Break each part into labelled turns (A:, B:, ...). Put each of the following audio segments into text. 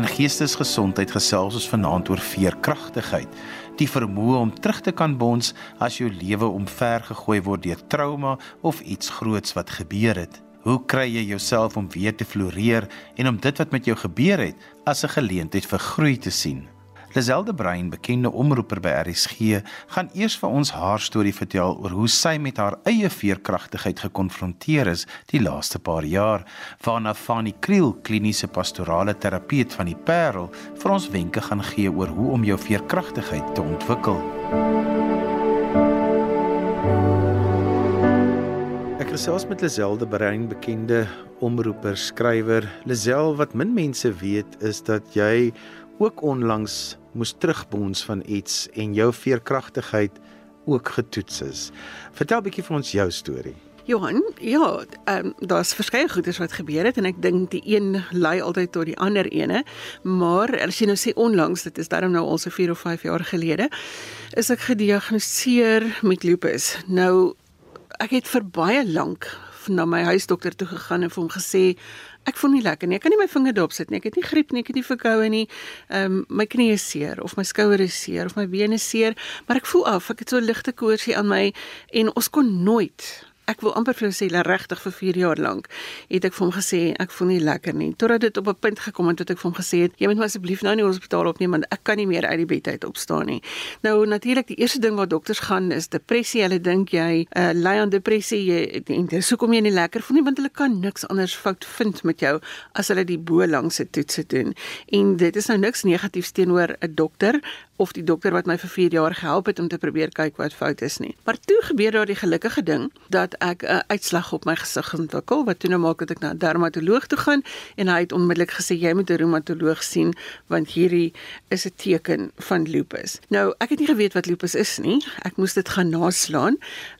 A: En geestesgesondheid gesels ons vanaand oor veerkragtigheid, die vermoë om terug te kan bons as jou lewe omvergegooi word deur trauma of iets groots wat gebeur het. Hoe kry jy jouself om weer te floreer en om dit wat met jou gebeur het as 'n geleentheid vir groei te sien? Liselde Brein, bekende omroeper by RSG, gaan eers vir ons haar storie vertel oor hoe sy met haar eie veerkragtigheid gekonfronteer is die laaste paar jaar. Waarna Fanny Kriel, kliniese pastorale terapeut van die Parel, vir ons wenke gaan gee oor hoe om jou veerkragtigheid te ontwikkel. Ek gesels met Liselde Brein, bekende omroeper, skrywer. Lisel, wat min mense weet is dat jy ook onlangs moes terugbons van iets en jou veerkragtigheid ook getoets is. Vertel 'n bietjie vir ons jou storie.
B: Johan, ja, ehm um, daar's verskeie goeders wat gebeur het en ek dink die een lei altyd tot die ander ene, maar as jy nou sê onlangs, dit is darm nou al so 4 of 5 jaar gelede, is ek gediagnoseer met lupus. Nou ek het vir baie lank na my huisdokter toe gegaan en vir hom gesê ek voel nie lekker nie. Ek kan nie my vinger daarop sit nie. Ek het nie griep nie, ek het nie verkoue nie. Ehm um, my knie is seer of my skouer is seer of my bene seer, maar ek voel af. Ek het so ligte koorsie aan my en ons kon nooit ek wil amper vir jou sê regtig vir 4 jaar lank het ek vir hom gesê ek voel nie lekker nie. Totdat dit op 'n punt gekom het tot ek vir hom gesê het jy moet my asseblief nou in die hospitaal opneem want ek kan nie meer uit die bed uit opstaan nie. Nou natuurlik die eerste ding wat dokters gaan is depressie. Hulle dink jy uh, ly aan depressie jy en dis hoekom jy nie lekker voel nie want hulle kan niks anders fout vind met jou as hulle die bo langse toetse doen. En dit is nou niks negatiefs teenoor 'n dokter of die dokter wat my vir 4 jaar gehelp het om te probeer kyk wat fout is nie. Maar toe gebeur daar die gelukkige ding dat ek 'n uitslag op my gesig ontwikkel wat toe nou maak dat ek na 'n dermatoloog toe gaan en hy het onmiddellik gesê jy moet 'n reumatoloog sien want hierdie is 'n teken van lupus. Nou, ek het nie geweet wat lupus is nie. Ek moes dit gaan naslaan.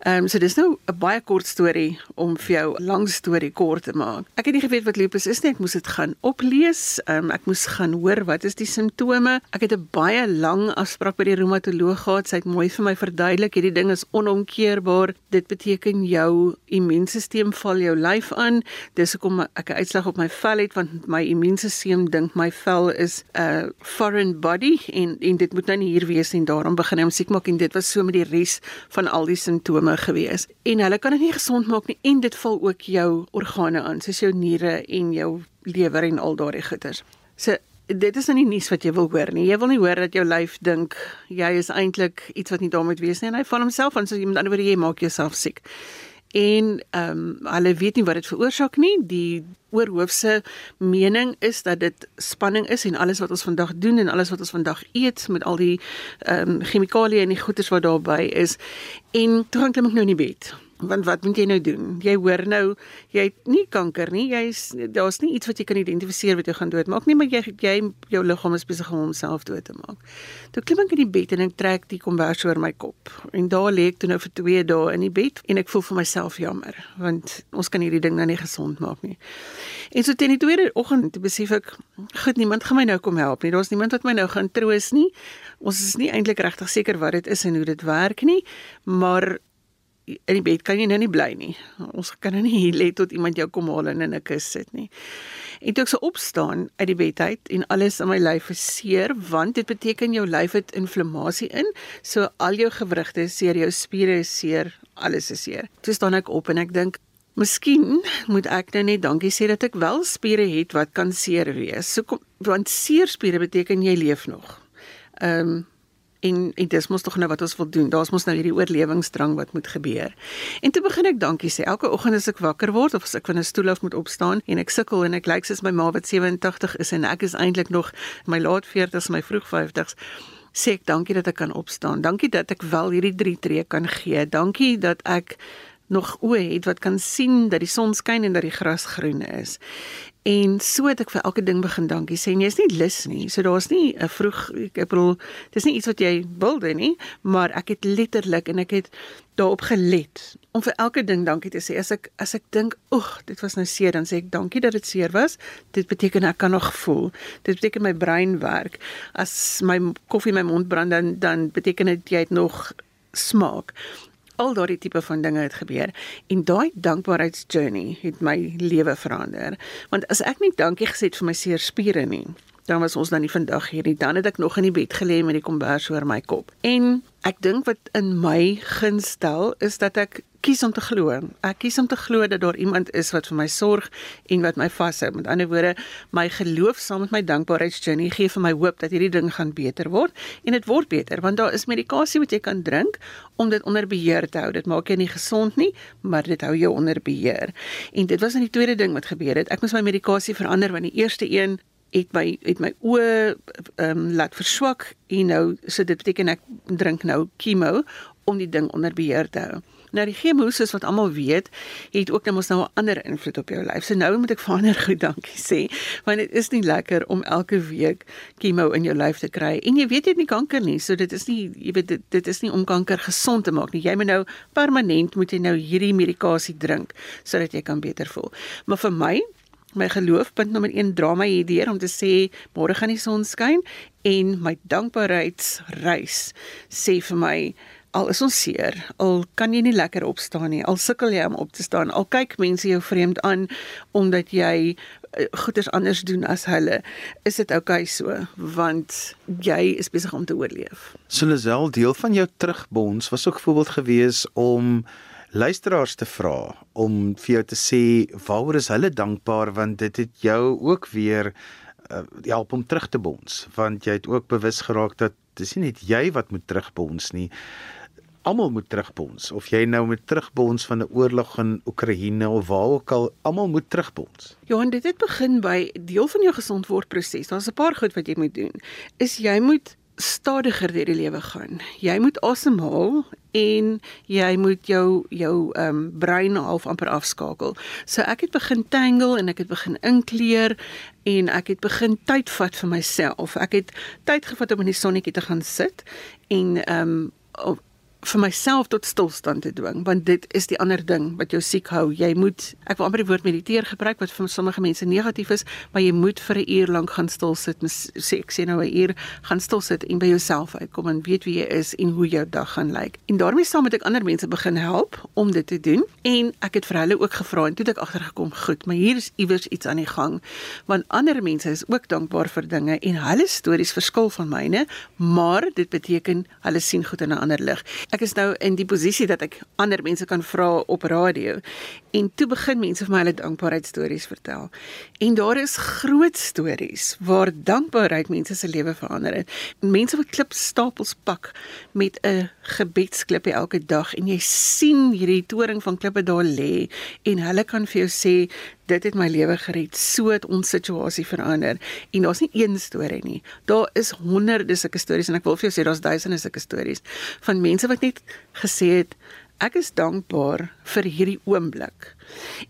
B: Ehm um, so dis nou 'n baie kort storie om vir jou 'n lang storie kort te maak. Ek het nie geweet wat lupus is nie. Ek moes dit gaan oplees. Ehm um, ek moes gaan hoor wat is die simptome. Ek het 'n baie lang afspraak by die reumatoloog gehad. Sy het mooi vir my verduidelik hierdie ding is onomkeerbaar. Dit beteken jou immuunstelsel val jou lyf aan. Dis hoekom ek 'n uitslag op my vel het want my immuunstelsel dink my vel is 'n foreign body en en dit moet nou nie hier wees nie. Daarom begin hy om siek maak en dit was so met die res van al die simptome gewees. En hulle kan dit nie gesond maak nie en dit val ook jou organe aan, soos jou niere en jou lewer en al daardie goeters. So dit is nou nie nuus wat jy wil hoor nie. Jy wil nie hoor dat jou lyf dink jy is eintlik iets wat nie daarmee wees nie en hy van homself aan so jy met ander woorde jy maak jouself siek. En ehm um, hulle weet nie wat dit veroorsaak nie. Die oorhoofse mening is dat dit spanning is en alles wat ons vandag doen en alles wat ons vandag eet met al die ehm um, chemikalieë en die goeders wat daarbey is. En toe gaan ek nou in die bed want wat moet jy nou doen? Jy hoor nou jy het nie kanker nie. Jy's daar's nie iets wat jy kan identifiseer wat jou gaan doodmaak nie, maar jy jy jou liggaam is besig om homself dood te maak. Toe klim ek in die bed en ek trek die kombers oor my kop. En daar lê ek toe nou vir 2 dae in die bed en ek voel vir myself jammer want ons kan hierdie ding nou nie gesond maak nie. En so teen die tweede oggend toe besef ek, goed, niemand gaan my nou kom help nie. Daar's niemand wat my nou gaan troos nie. Ons is nie eintlik regtig seker wat dit is en hoe dit werk nie, maar in die bed kan jy nou nie bly nie. Ons kan nou nie hier lê tot iemand jou kom haal en in 'n kus sit nie. En toe ek so opstaan uit die bed uit en alles in my lyf is seer want dit beteken jou lyf het inflammasie in. So al jou gewrigte is seer, jou spiere is seer, alles is seer. Toe staan ek op en ek dink Miskien moet ek nou net dankie sê dat ek wel spiere het wat kan seer wees. So kom want seer spiere beteken jy leef nog. Ehm um, en en dis mos tog nou wat ons wil doen. Daar's mos nou hierdie oorlewingsdrang wat moet gebeur. En toe begin ek dankie sê. Elke oggend as ek wakker word of as ek van 'n stoel af moet opstaan en ek sukkel en ek lyk soos my ma wat 87 is en ek is eintlik nog my laat 40s, my vroeg 50s sê ek dankie dat ek kan opstaan. Dankie dat ek wel hierdie drie tree kan gee. Dankie dat ek nog oë het wat kan sien dat die son skyn en dat die gras groen is. En so het ek vir elke ding begin dankie sê. Jy's nie lus nie. So daar's nie 'n vroeg ek bedoel, dis nie iets wat jy wil doen nie, maar ek het letterlik en ek het daarop gelet om vir elke ding dankie te sê. As ek as ek dink, "Oeg, dit was nou seer," dan sê ek dankie dat dit seer was. Dit beteken ek kan nog voel. Dit beteken my brein werk. As my koffie my mond brand dan dan beteken dit jy het nog smaak al daardie tipe van dinge het gebeur en daai dankbaarheidsjourney het my lewe verander. Want as ek nie dankie gesê het vir my seer spiere nie, dan was ons dan nie vandag hier nie. Dan het ek nog in die bed gelê met die kombers oor my kop. En ek dink wat in my gunstel is dat ek kies om te glo. Ek kies om te glo dat daar iemand is wat vir my sorg en wat my vashou. Met ander woorde, my geloof saam met my dankbaarheidsjourney gee vir my hoop dat hierdie ding gaan beter word en dit word beter want daar is medikasie wat jy kan drink om dit onder beheer te hou. Dit maak jou nie gesond nie, maar dit hou jou onder beheer. En dit was dan die tweede ding wat gebeur het. Ek moes my medikasie verander want die eerste een het my het my oë ehm um, laat verswak en nou so dit beteken ek drink nou chemo om die ding onder beheer te hou. Nou die chemo soos wat almal weet, het ook net mos nou 'n ander invloed op jou lyf. So nou moet ek verander goed dankie sê, want dit is nie lekker om elke week chemo in jou lyf te kry. En jy weet jy het nie kanker nie, so dit is nie jy weet dit, dit is nie om kanker gesond te maak nie. Jy moet nou permanent moet jy nou hierdie medikasie drink sodat jy kan beter voel. Maar vir my my geloofpunt nommer 1 dra my hierdeur om te sê môre gaan die son skyn en my dankbaarheidsreis sê vir my al is ons seer al kan jy nie lekker opstaan nie al sukkel jy om op te staan al kyk mense jou vreemd aan omdat jy eh, goeders anders doen as hulle is dit oukei okay so want jy is besig om te oorleef.
A: Sulazel deel van jou terugbonds was ook voorbeeld gewees om luisteraars te vra om vir jou te sê waaroor is hulle dankbaar? Want dit het jou ook weer uh, help om terug te bonds want jy het ook bewus geraak dat dis nie net jy wat moet terugbonds nie. Almal moet terugbonds of jy nou met terugbonds van 'n oorlog in Oekraïne of waar ook al almal moet terugbonds
B: Johan dit het begin by deel van jou gesondword proses daar's 'n paar goed wat jy moet doen. Is jy moet stadiger deur die lewe gaan. Jy moet asemhaal en jy moet jou jou ehm um, brein half amper afskakel. So ek het begin tangle en ek het begin inkleer en ek het begin tyd vat vir myself. Ek het tyd gevat om in die sonnetjie te gaan sit en ehm um, vir myself tot stilstand te dwing want dit is die ander ding wat jou siek hou. Jy moet ek wil amper die woord mediteer gebruik wat vir sommige mense negatief is maar jy moet vir 'n uur lank gaan stil sit sê ek sê nou 'n uur gaan stil sit en by jouself uitkom en weet wie jy is en hoe jou dag gaan lyk. En daarmee saam met ek ander mense begin help om dit te doen en ek het vir hulle ook gevra en toe het ek agtergekom goed maar hier is iewers iets aan die gang. Want ander mense is ook dankbaar vir dinge en hulle stories verskil van myne maar dit beteken hulle sien goed in 'n ander lig ek is nou in die posisie dat ek ander mense kan vra op radio en toe begin mense vir my hulle dankbaarheidstories vertel. En daar is groot stories waar dankbaarheid mense se lewe verander het. Mense wat klipstapels pak met 'n gebedsklippie elke dag en jy sien hierdie toring van klippe daar lê en hulle kan vir jou sê dit het my lewe gered, so het ons situasie verander. En daar's nie een storie nie. Daar is honderde sulke stories en ek wil vir jou sê daar's duisende sulke stories van mense wat net gesê het ek is dankbaar vir hierdie oomblik.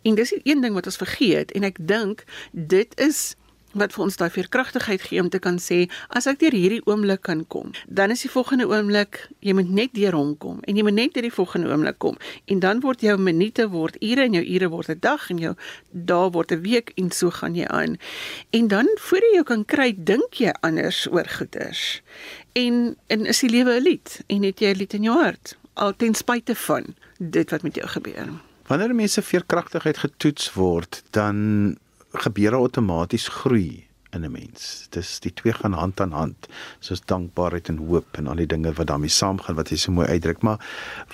B: En dis die een ding wat ons vergeet en ek dink dit is wat vir ons daai veerkragtigheid gee om te kan sê as ek deur hierdie oomblik kan kom, dan is die volgende oomblik jy moet net deur hom kom en jy moet net deur die volgende oomblik kom en dan word jou minute word ure en jou ure word 'n dag en jou dae word 'n week en so gaan jy aan. En dan voor jy jou kan kry, dink jy anders oor goeders. En en is die lewe 'n lied en het jy 'n lied in jou hart al ten spyte van dit wat met jou gebeur.
A: Wanneer mense veerkragtigheid getoets word, dan gebeur outomaties groei in 'n mens. Dis die twee gaan hand aan hand, soos dankbaarheid en hoop en al die dinge wat daarmee saamgaan wat jy so mooi uitdruk. Maar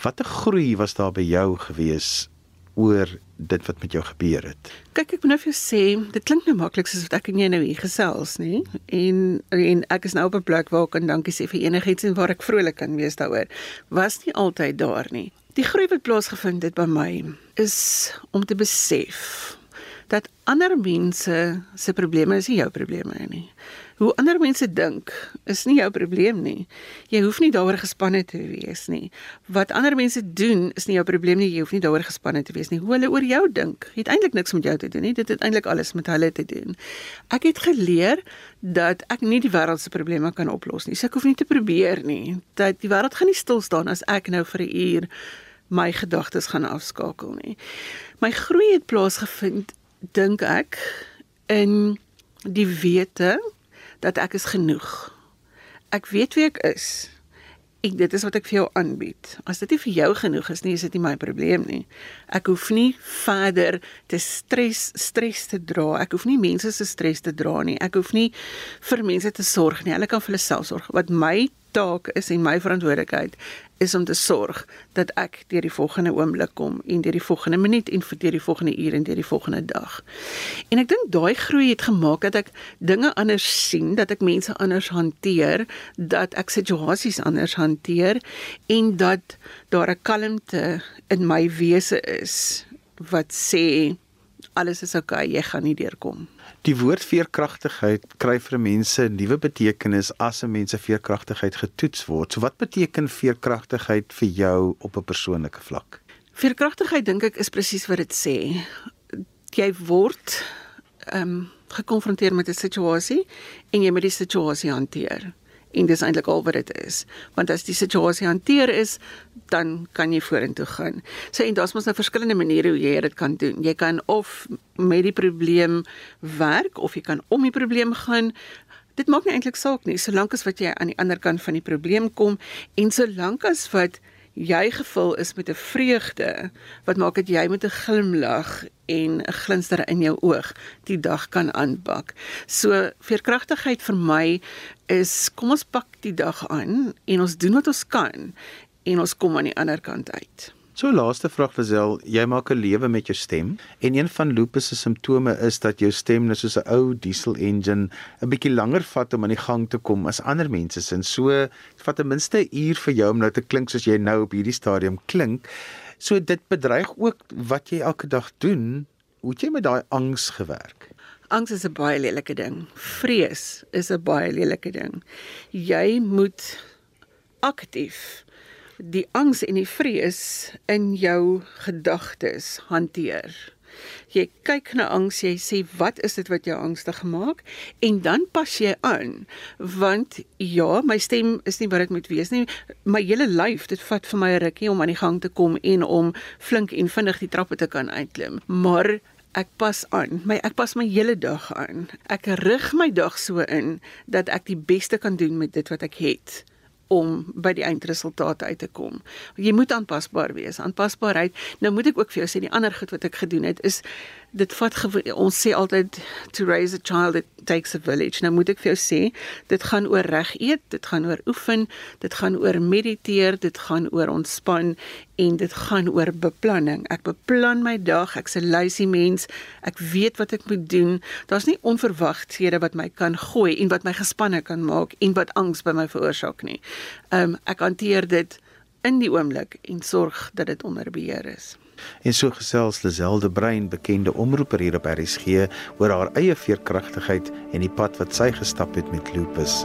A: watter groei was daar by jou gewees oor dit wat met jou gebeur het?
B: Kyk, ek moet nou vir jou sê, dit klink nou maklik soos wat ek en jy nou hier gesels, nê? En en ek is nou op 'n plek waar ek kan dankie sê vir enigiets en waar ek vrolik kan wees daaroor. Was nie altyd daar nie. Die groei wat plaasgevind het by my is om te besef dat ander mense se probleme is nie jou probleme nie. Hoe ander mense dink is nie jou probleem nie. Jy hoef nie daaroor gespanne te wees nie. Wat ander mense doen is nie jou probleem nie. Jy hoef nie daaroor gespanne te wees nie. Hoe hulle oor jou dink, het eintlik niks met jou te doen nie. Dit het eintlik alles met hulle te doen. Ek het geleer dat ek nie die wêreld se probleme kan oplos nie. So ek hoef nie te probeer nie. Dat die wêreld gaan nie stil staan as ek nou vir 'n uur my gedagtes gaan afskakel nie. My groei het plaasgevind dink ek in die wete dat ek is genoeg. Ek weet wie ek is En dit is wat ek vir jou aanbied. As dit nie vir jou genoeg is nie, is dit nie my probleem nie. Ek hoef nie verder te stres stres te dra. Ek hoef nie mense se stres te dra nie. Ek hoef nie vir mense te sorg nie. Hulle kan vir hulle self sorg. Wat my taak is en my verantwoordelikheid is om te sorg dat ek deur die volgende oomblik kom en deur die volgende minuut en vir deur die volgende uur en deur die volgende dag. En ek dink daai groei het gemaak dat ek dinge anders sien, dat ek mense anders hanteer, dat ek situasies anders hanteer en dat daar 'n kalmte in my wese is wat sê alles is oukei, okay, jy gaan nie deurkom.
A: Die woord veerkragtigheid kry vir mense 'n nuwe betekenis as 'n mens se veerkragtigheid getoets word. So wat beteken veerkragtigheid vir jou op 'n persoonlike vlak?
B: Veerkragtigheid dink ek is presies wat dit sê. Jy word ehm um, gekonfronteer met 'n situasie en jy moet die situasie hanteer en dis eintlik al wat dit is want as die situasie hanteer is dan kan jy vorentoe gaan. So en daar's mos nou verskillende maniere hoe jy dit kan doen. Jy kan of met die probleem werk of jy kan om die probleem gaan. Dit maak nie eintlik saak nie, solank as wat jy aan die ander kant van die probleem kom en solank as wat jy gevul is met 'n vreugde wat maak dat jy met 'n glimlag en 'n glinster in jou oog die dag kan aanpak. So veerkragtigheid vir my is kom ons pak die dag aan en ons doen wat ons kan en ons kom aan die ander kant uit.
A: So laaste vraag Lisel, jy maak 'n lewe met jou stem en een van lupus se simptome is dat jou stem net soos 'n ou diesel engine 'n bietjie langer vat om aan die gang te kom as ander mense se. So vat ten minste 'n uur vir jou om nou te klink soos jy nou op hierdie stadium klink. So dit bedreig ook wat jy elke dag doen. Hoe het jy met daai angs gewerk?
B: Angs is 'n baie lelike ding. Vrees is 'n baie lelike ding. Jy moet aktief die angs en die vrees in jou gedagtes hanteer. Jy kyk na angs, jy sê wat is dit wat jou angstig maak en dan pas jy aan want ja, my stem is nie wat dit moet wees nie. My hele lyf, dit vat vir my 'n rukkie om aan die gang te kom en om flink en vinnig die trappe te kan uitklim. Maar ek pas aan. My ek pas my hele dag aan. Ek rig my dag so in dat ek die beste kan doen met dit wat ek het om by die eindresultaat uit te kom. Jy moet aanpasbaar wees. Aanpasbaarheid. Nou moet ek ook vir jou sê die ander goed wat ek gedoen het is dit vat ons sê altyd to raise a child it takes a village. Nou moet ek vir jou sê, dit gaan oor reg eet, dit gaan oor oefen, dit gaan oor mediteer, dit gaan oor ontspan en dit gaan oor beplanning. Ek beplan my dag, ek's 'n lazy mens. Ek weet wat ek moet doen. Daar's nie onverwagthede wat my kan gooi en wat my gespanne kan maak en wat angs by my veroorsaak nie. Um ek hanteer dit in die oomblik en sorg dat dit onder beheer is.
A: En so gesels Lazelde Brein, bekende omroeper hier op RSG, oor haar eie veerkragtigheid en die pad wat sy gestap het met lupus.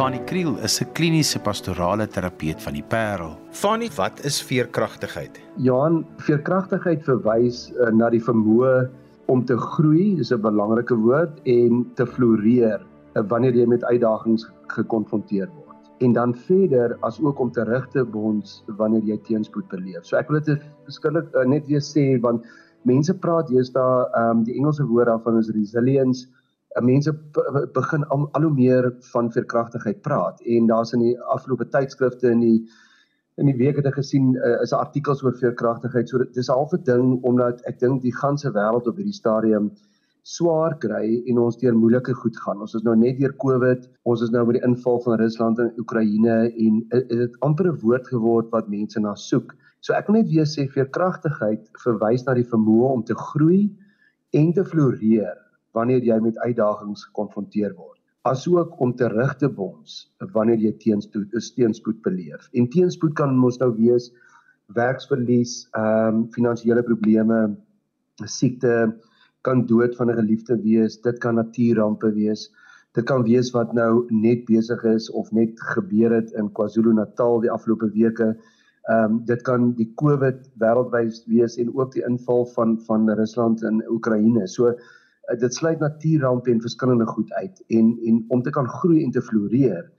A: Fanny Kriel is 'n kliniese pastorale terapeut van die Parel. Fanny, wat is veerkragtigheid?
C: Johan, veerkragtigheid verwys uh, na die vermoë om te groei, dis 'n belangrike woord en te floreer uh, wanneer jy met uitdagings gekonfronteer word en dan verder as ook om terug te bonds wanneer jy teenspoed beleef. So ek wil dit verskillik uh, net weer sê want mense praat daar ehm um, die Engelse woord daarvan is resilience. Uh, mense begin al, al hoe meer van veerkragtigheid praat en daar's in die afgelope tydskrifte in die in die week het ek gesien uh, is artikels oor veerkragtigheid. So dit is 'n ding omdat ek dink die ganse wêreld op hierdie stadium swaar kry en ons deur moeilike goed gaan. Ons is nou net deur Covid, ons is nou met die inval van Rusland in Oekraïne en dit amper 'n woord geword wat mense na soek. So ek wil net weer sê veerkragtigheid verwys na die vermoë om te groei en te floreer wanneer jy met uitdagings gekonfronteer word. Asook om terug te bons wanneer jy teenspoed, teenspoed beleef. En teenspoed kan mos nou wees werksverlies, ehm um, finansiële probleme, siekte, kan dood van 'n geliefde wees, dit kan natuurrampe wees. Dit kan wees wat nou net besig is of net gebeur het in KwaZulu-Natal die afgelope weke. Ehm um, dit kan die COVID wêreldwyd wees en ook die inval van van Rusland in Oekraïne. So uh, dit sluit natuurrampe en verskillende goed uit en en om te kan groei en te floreer.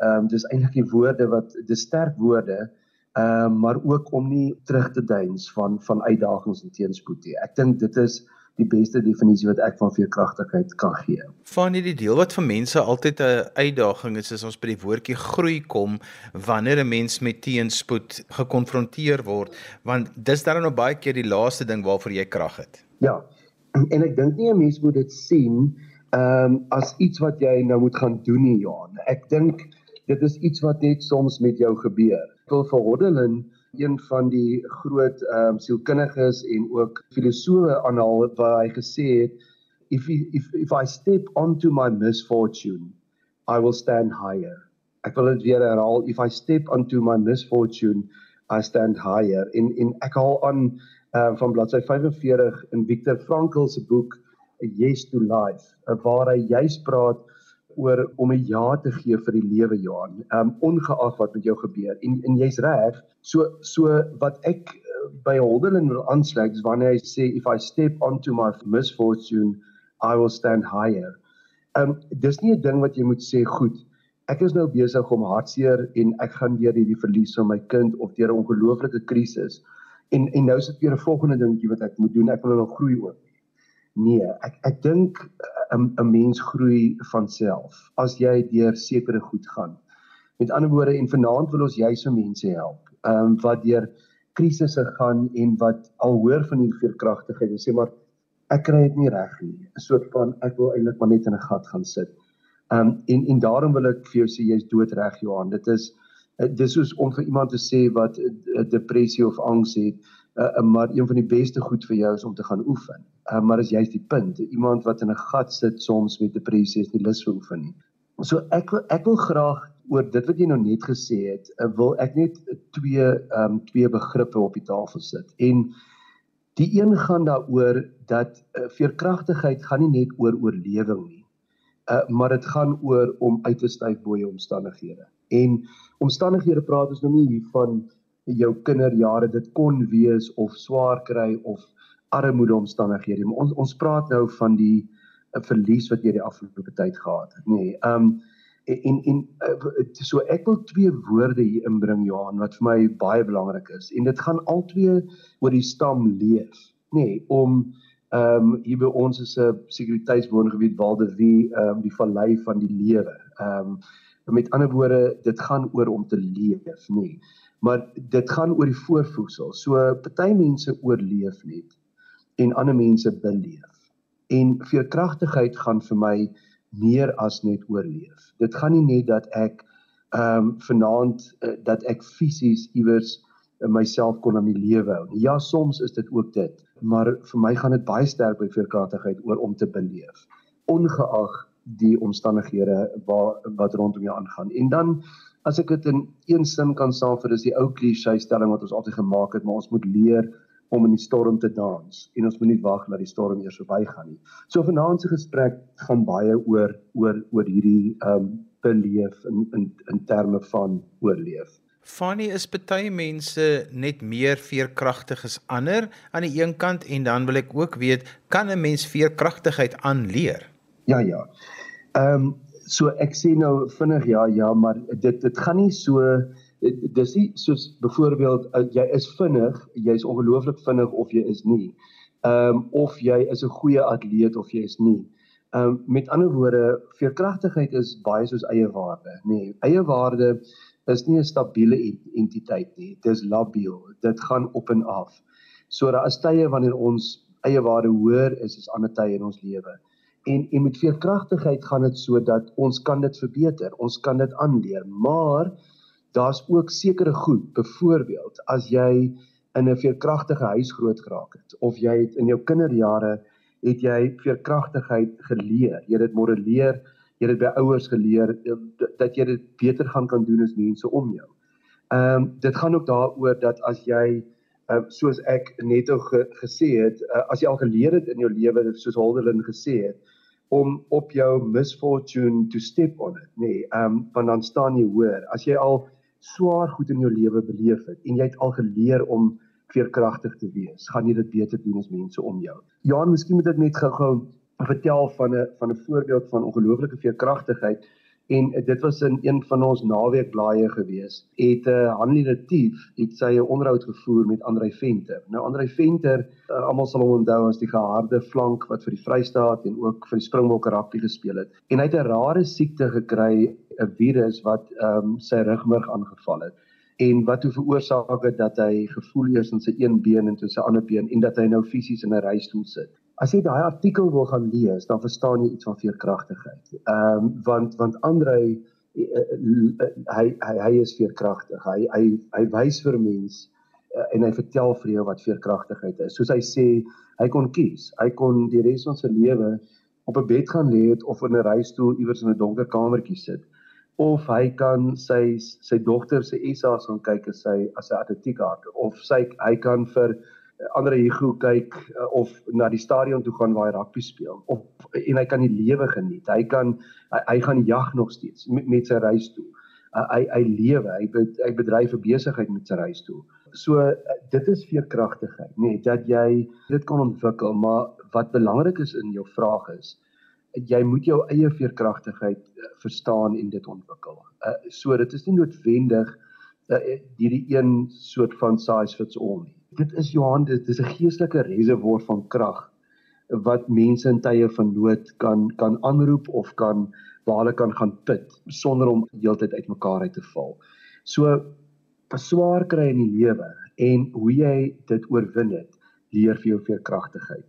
C: Ehm um, dis eintlik die woorde wat dis sterk woorde ehm um, maar ook om nie terug te deins van van uitdagings en teenspoed nie. Ek dink dit is die beste definisie wat ek van veerkragtigheid kan gee.
A: Van hierdie deel wat vir mense altyd 'n uitdaging is, is ons by die woordjie groei kom wanneer 'n mens met teenspoed gekonfronteer word, want dis dan nou baie keer die laaste ding waarvoor jy krag het.
C: Ja. En ek dink nie 'n mens moet dit sien ehm um, as iets wat jy nou moet gaan doen nie, Johan. Ek dink dit is iets wat net soms met jou gebeur. Wil vir Hoddelin een van die groot ehm um, sielkundiges en ook filosowe aanhaal waar hy gesê het if if if I step onto my misfortune I will stand higher. Ek wil dit weer herhaal if I step onto my misfortune I stand higher. In in ek haal aan uh, van bladsy 45 in Viktor Frankl se boek A Yes to Life waar hy juis praat oor om 'n ja te gee vir die lewe Johan. Um, ongeag wat met jou gebeur. En en jy's reg. So so wat ek uh, by Holderlin wil aansluit is wanneer hy sê if I step onto my misfortune, I will stand higher. Um, dis nie 'n ding wat jy moet sê goed. Ek is nou besig om hartseer en ek gaan deur hierdie verlies van my kind of deur 'n ongelooflike krisis. En en nou sit weer 'n volgende dingetjie wat ek moet doen. Ek wil nog groei ook. Nee, ek ek dink eh, 'n 'n mens groei van self as jy deur sekere goed gaan. Met ander woorde en vanaand wil ons so mense help. Ehm um, wat deur krisisse gaan en wat al hoor van die veerkragtigheid en sê maar ek kry dit nie reg nie. 'n soort van ek wil eintlik maar net in 'n gat gaan sit. Ehm um, en en daarom wil ek vir jou sê jy's doodreg Johan. Dit is eh, dis soos om vir iemand te sê wat 'n depressie of angs het uh, maar een van die beste goed vir jou is om te gaan oefen. Uh, maar as jy's die punt, iemand wat in 'n gat sit soms met depressie is nie lus vir oefen nie. So ek wil ek wil graag oor dit wat jy nou net gesê het, uh, wil ek net twee ehm um, twee begrippe op die tafel sit. En die een gaan daaroor dat uh, veerkragtigheid gaan nie net oor oorlewing nie. Uh, maar dit gaan oor om uit te styg bo jou omstandighede. En omstandighede praat ons nou nie hier van jou kinderjare dit kon wees of swaar kry of armoede omstandighede. Maar ons ons praat nou van die 'n uh, verlies wat jy die afgelope tyd gehad het nê. Nee, um en en uh, so ek wil twee woorde hier inbring Johan wat vir my baie belangrik is. En dit gaan albei oor die stam leef nê nee, om um hier by ons is 'n sekuriteitswoongebied Waldewie um die vallei van die lewe. Um met ander woorde dit gaan oor om te leef nê. nee maar dit gaan oor die voorvoegsel. So party mense oorleef net en ander mense beleef. En veerkragtigheid gaan vir my meer as net oorleef. Dit gaan nie net dat ek ehm um, vanaand uh, dat ek fisies iewers uh, myself kon aan die lewe hou. Ja, soms is dit ook dit, maar vir my gaan dit baie sterk by veerkragtigheid oor om te beleef ongeag die omstandighede waar wat rondom jou aangaan. En dan as ek dit in een sin kan saamvat, is die ou klise stelling wat ons altyd gemaak het, maar ons moet leer om in die storm te dans en ons moet nie wag dat die storm eers verbygaan nie. So vanaand se gesprek gaan baie oor oor oor hierdie ehm um, beleef in in in terme van oorleef.
A: Fanny is baie mense net meer veerkragtig as ander aan die een kant en dan wil ek ook weet kan 'n mens veerkragtigheid aanleer?
C: Ja ja. Ehm um, so ek sê nou vinnig ja ja maar dit dit gaan nie so dis nie soos byvoorbeeld uh, jy is vinnig jy's ongelooflik vinnig of jy is nie. Ehm um, of jy is 'n goeie atleet of jy is nie. Ehm um, met ander woorde veerkragtigheid is baie soos eie waarde nê. Nee, eie waarde is nie 'n stabiele entiteit nie dis labiel. Dit gaan op en af. So daar is tye wanneer ons eie waarde hoër is as ander tye in ons lewe en en met veerkragtigheid gaan dit so dat ons kan dit verbeter, ons kan dit aanleer, maar daar's ook sekere goed, byvoorbeeld as jy in 'n veerkragtige huis groot geraak het of jy het in jou kinderjare het jy veerkragtigheid geleer, jy het dit modelleer, jy het dit by ouers geleer dat jy dit beter gaan kan doen as mense om jou. Ehm um, dit gaan ook daaroor dat as jy uh, soos ek net ge, gesê het, uh, as jy al geleer het in jou lewe soos Holderlin gesê het, om op jou misfortune to step on it, nê. Nee, ehm um, want dan staan jy hoor. As jy al swaar goed in jou lewe beleef het en jy het al geleer om veerkragtig te wees, gaan jy dit beter doen as mense om jou. Johan, miskien moet ek net gou-gou vertel van 'n van 'n voorbeeld van ongelooflike veerkragtigheid en dit was in een van ons naweekblaaie gewees. Het 'n uh, Hanlie Retief het sy 'n onderhoud gevoer met Andrei Venter. Nou Andrei Venter, uh, almal sal hom onthou as die geharde flank wat vir die Vrystaat en ook vir die Springbokke rugby gespeel het. En hy het 'n rare siekte gekry, 'n virus wat ehm um, sy rugmurg aangeval het en wat toe veroorsaak het dat hy gevoel eers in sy een been en toe sy ander been en dat hy nou fisies in 'n reistool sit. As jy daai artikel wil gaan lees, dan verstaan jy iets van veerkragtigheid. Ehm um, want want Andrei eh, eh, hy hy hy is veerkragtig. Hy hy hy wys vir mense uh, en hy vertel vir jou wat veerkragtigheid is. Soos hy sê, hy kon kies. Hy kon die res van sy lewe op 'n bed gaan lê of in 'n reistool iewers in 'n donker kamertjie sit of hy kan sy sy dogter se ESA's gaan kyk as sy as 'n atletiekart of sy hy kan vir ander Hugo kyk uh, of na die stadion toe gaan waar hy rugby speel of en hy kan die lewe geniet. Hy kan hy, hy gaan jag nog steeds met, met sy reis toe. Uh, hy hy lewe, hy hy bedryf 'n besigheid met sy reis toe. So uh, dit is veerkragtigheid, nê, nee, dat jy dit kan ontwikkel, maar wat belangrik is in jou vraag is jy moet jou eie veerkragtigheid uh, verstaan en dit ontwikkel. Uh, so dit is nie noodwendig uh, hierdie een soort van size fits all nie dit is Johan dit is 'n geestelike reservoir van krag wat mense in tye van nood kan kan aanroep of kan waar hulle kan gaan put sonder om heeltyd uitmekaar uit te val. So swaar kry in die lewe en hoe jy dit oorwin het, leer vir jou veerkragtigheid.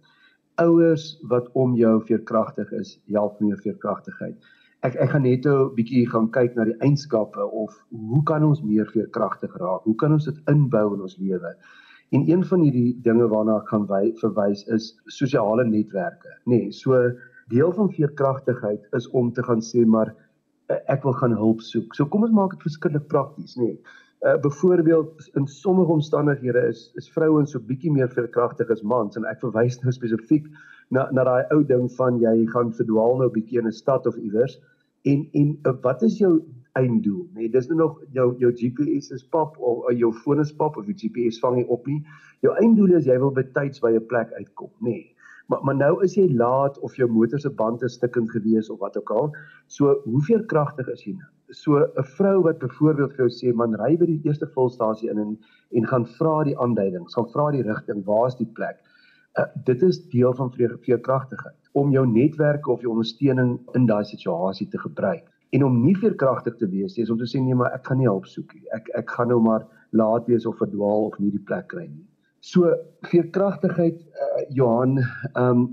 C: Ouers wat om jou veerkragtig is, help meer veerkragtigheid. Ek ek gaan net 'n bietjie gaan kyk na die eienskappe of hoe kan ons meer veerkragtig raak? Hoe kan ons dit inbou in ons lewe? En een van hierdie dinge waarna ek gaan wy, verwys is sosiale netwerke. Nê, nee, so deel van veerkragtigheid is om te gaan sê maar eh, ek wil gaan hulp soek. So kom ons maak dit verskriklik prakties, nê. Nee. Uh byvoorbeeld in sommige omstandighede is is vrouens so bietjie meer veerkragtig as mans en ek verwys nou spesifiek na na daai ou ding van jy gaan verdwaal nou bietjie in 'n stad of iewers en en uh, wat is jou einddoel, nê. Nee, dis nou nog jou jou GPS is pap of uh, jou foon is pap of die GPS vang nie op nie. Jou einddoel is jy wil betyds by 'n plek uitkom, nê. Nee. Maar maar nou is jy laat of jou motor se band is stikkend gewees of wat ook al. So, hoeveel kragtig is jy nou? So 'n vrou wat byvoorbeeld vir jou sê man ry by die eerste volstasie in en en gaan vra die aanduidings, gaan vra die rigting, waar is die plek? Uh, dit is deel van veerkragtigheid om jou netwerke of jou ondersteuning in daai situasie te gebruik en om nie veerkragtig te wees nie is om te sê nee maar ek gaan nie hulp soek nie. Ek ek gaan nou maar laat wees of verdwaal of nie die plek kry nie. So veerkragtigheid uh, Johan, ehm um,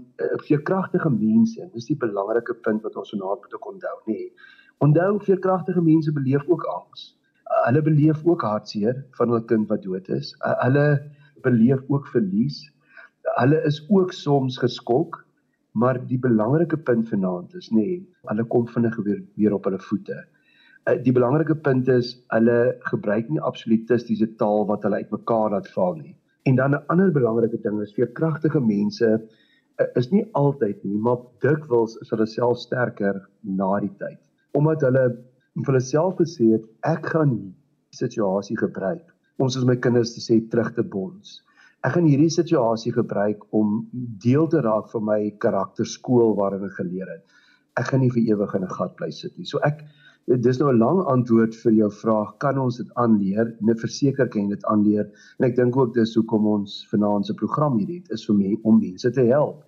C: veerkragtige mense, dis die belangrike punt wat ons vanaand moet onthou, nê. Onthou veerkragtige mense beleef ook angs. Uh, hulle beleef ook hartseer van 'n kind wat dood is. Uh, hulle beleef ook verlies. Uh, hulle is ook soms geskok Maar die belangrike punt vanaand is nê, nee, hulle kom vinnig weer weer op hulle voete. Uh, die belangrike punt is hulle gebruik nie absolutistiese taal wat hulle uitmekaar laat val nie. En dan 'n ander belangrike ding is vir kragtige mense uh, is nie altyd nie, maar dikwels is hulle self sterker na die tyd. Omdat hulle vir hulle self gesê het ek gaan die situasie gebruik om soos my kinders te sê terug te bons ek gaan hierdie situasie gebruik om deel te raak van my karakterskool waarin ek geleer het. Ek gaan nie vir ewig in 'n gat bly sit nie. So ek dis nou 'n lang antwoord vir jou vraag, kan ons dit aanleer? Nee, verseker kan jy dit aanleer. En ek dink ook dis hoekom ons vanaand se program hier het, is vir my om mense te help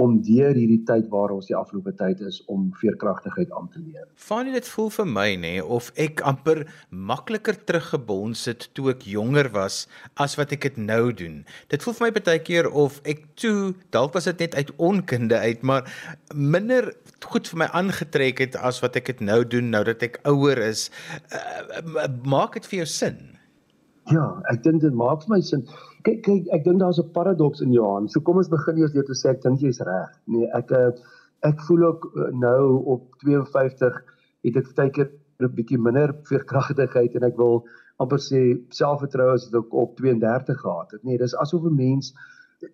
C: om deur hierdie tyd waar ons die afgelope tyd is om veerkragtigheid aan te leer.
A: Fanie dit voel vir my nê of ek amper makliker teruggebons het toe ek jonger was as wat ek dit nou doen. Dit voel vir my baie keer of ek toe dalk was dit net uit onkunde uit, maar minder goed vir my aangetrek het as wat ek dit nou doen nou dat ek ouer is. Uh, maak dit vir jou sin?
C: Ja, ek dink dit maak vir my sin. Kyk kyk, ek dink daar's 'n paradoks in Johan. So kom ons begin eers deur te sê ek dink jy's reg. Nee, ek ek voel ook eh, nou op 52 het ek baie keer 'n bietjie minder veerkragtigheid en ek wil amper sê selfvertroue as ek op 32 gehad het. Nee, dis asof 'n mens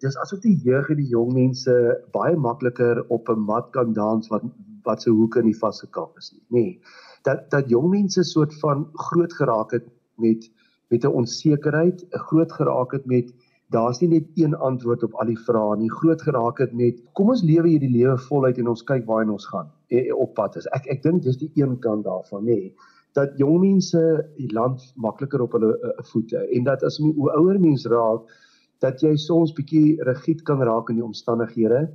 C: dis asof die jeug en die jong mense baie makliker op 'n mat kan dans wat wat se hoeke nie vasgekap is nie. Nee. Dat dat jong mense soort van groot geraak het met met 'n onsekerheid, groot geraak het met daar's nie net een antwoord op al die vrae nie. Groot geraak het met kom ons lewe hierdie lewe voluit en ons kyk waarheen ons gaan e, e, op pad is. Ek ek dink dis die een kant daarvan, nê, dat jong mense die land makliker op hulle uh, voete en dat as jy hoe ouer mens raak, dat jy soms bietjie rigied kan raak in die omstandighede.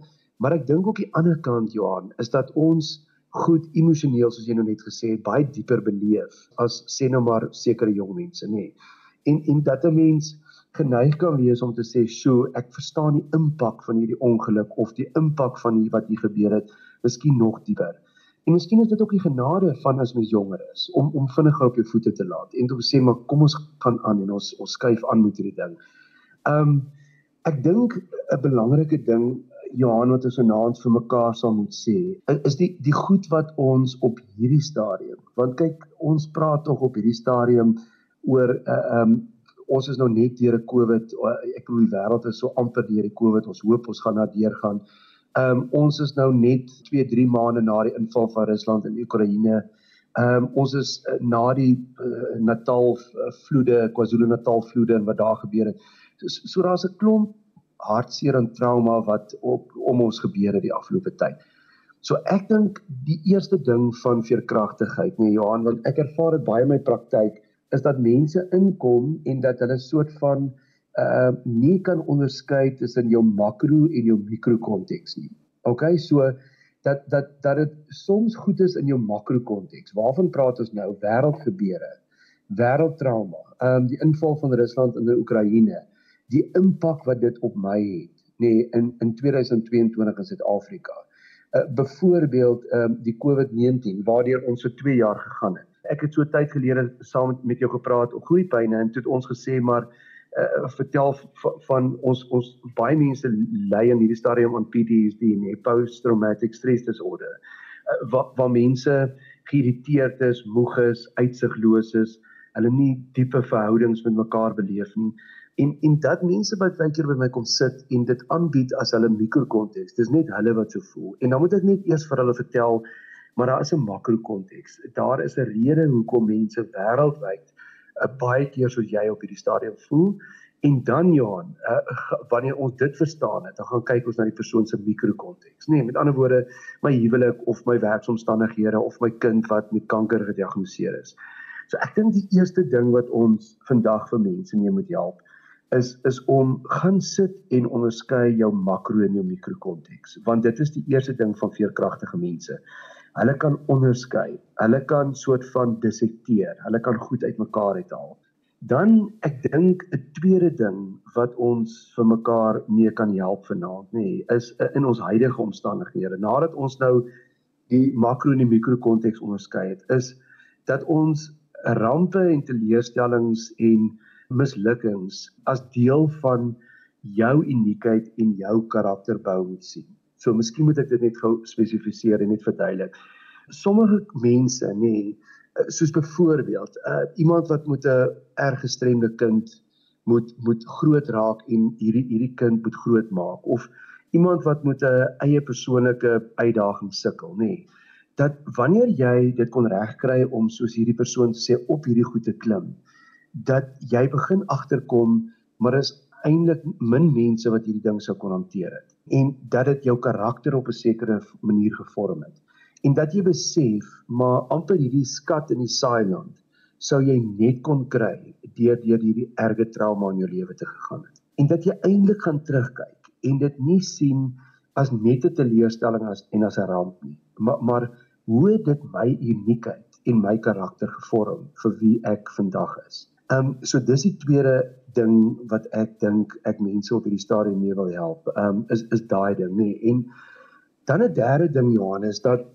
C: Maar ek dink ook die ander kant Johan is dat ons goed emosioneel soos jy nou net gesê het baie dieper beleef as sê nou maar sekere jong mense nê. En en dat 'n mens geneig kan wees om te sê, "Sjoe, ek verstaan die impak van hierdie ongeluk of die impak van hier wat hier gebeur het, miskien nog dieper." En miskien is dit ook die genade van as mens jonger is om om vinniger op jou voete te laat en te sê, "Maar kom ons gaan aan en ons ons skuif aan met hierdie ding." Ehm um, ek dink 'n belangrike ding Johan wat ons vanaand vir mekaar sal moet sê is die die goed wat ons op hierdie stadium want kyk ons praat tog op hierdie stadium oor 'n uh, ehm um, ons is nou net deur 'n Covid ek bedoel die wêreld is so amper deur die Covid ons hoop ons gaan na deur gaan. Ehm um, ons is nou net 2 3 maande na die inval van Rusland in Oekraïne. Ehm um, ons is uh, na die uh, Natal uh, vloede, KwaZulu-Natal vloede en wat daar gebeur het. So, so daar's 'n klomp hartseer en trauma wat op om ons gebeur het die afgelope tyd. So ek dink die eerste ding van veerkragtigheid, nee Johan, want ek ervaar dit baie in my praktyk, is dat mense inkom en dat hulle soort van uh nie kan onderskei tussen jou makro en jou mikro konteks nie. OK, so dat dat dat dit soms goed is in jou makro konteks. Waarvan praat ons nou? Wêreldgebeure, wêreldtrauma, ehm um, die inval van Rusland in die Oekraïne die impak wat dit op my het nê nee, in in 2022 in Suid-Afrika. Uh byvoorbeeld ehm um, die COVID-19 waardeur ons vir 2 jaar gegaan het. Ek het so tyd gelede saam met, met jou gepraat op groeipyne en toe het ons gesê maar uh vertel van ons ons baie mense ly in hierdie stadium aan PTSD nee, post traumatic stress disorder. Uh, waar waar mense geïrriteerd is, moeg is, uitsigloos is, hulle nie diepe verhoudings met mekaar beleef nie en en dat mense wat baie keer by my kom sit en dit aanbied as hulle mikrokonteks. Dis net hulle wat so voel. En dan moet ek net eers vir hulle vertel maar daar is 'n makrokonteks. Daar is 'n rede hoekom mense wêreldwyd uh, baie keer soos jy op hierdie stadium voel. En dan Johan, uh, wanneer ons dit verstaan het, dan gaan kyk ons na die persoon se mikrokonteks. Nee, met ander woorde, my huwelik of my werksomstandighede of my kind wat met kanker gediagnoseer is. So ek dink die eerste ding wat ons vandag vir mense mee moet help, is is om gaan sit en onderskei jou makro en jou mikro konteks want dit is die eerste ding van veerkragtige mense. Hulle kan onderskei. Hulle kan soort van dissekteer. Hulle kan goed uitmekaar uithaal. Dan ek dink 'n tweede ding wat ons vir mekaar mee kan help vanaand nê, is in ons huidige omstandighede. Nadat ons nou die makro en die mikro konteks onderskei het, is dat ons rampe en teleurstellings en mislukkings as deel van jou uniekheid en jou karakterbou moet sien. So miskien moet ek dit net gou spesifiseer en net verduidelik. Sommige mense, nê, nee, soos byvoorbeeld, uh, iemand wat met 'n erg gestremde kind moet moet groot raak en hierdie hierdie kind moet groot maak of iemand wat met 'n eie persoonlike uitdaging sukkel, nê. Nee, dat wanneer jy dit kon regkry om soos hierdie persoon sê op hierdie goed te klim, dat jy begin agterkom maar is eintlik min mense wat hierdie ding sou kon hanteer het. En dat dit jou karakter op 'n sekere manier gevorm het. En dat jy besef maar amper hierdie skat in die saailand sou jy net kon kry deur deur hierdie erge trauma in jou lewe te gegaan het. En dat jy eintlik gaan terugkyk en dit nie sien as net 'n teleurstelling as en as 'n ramp nie. Maar maar hoe dit my uniekheid en my karakter gevorm vir wie ek vandag is Ehm um, so dis die tweede ding wat ek dink ek mense op hierdie stadium mee wil help. Ehm um, is is daai ding nê. Nee. En dan 'n derde ding Johannes dat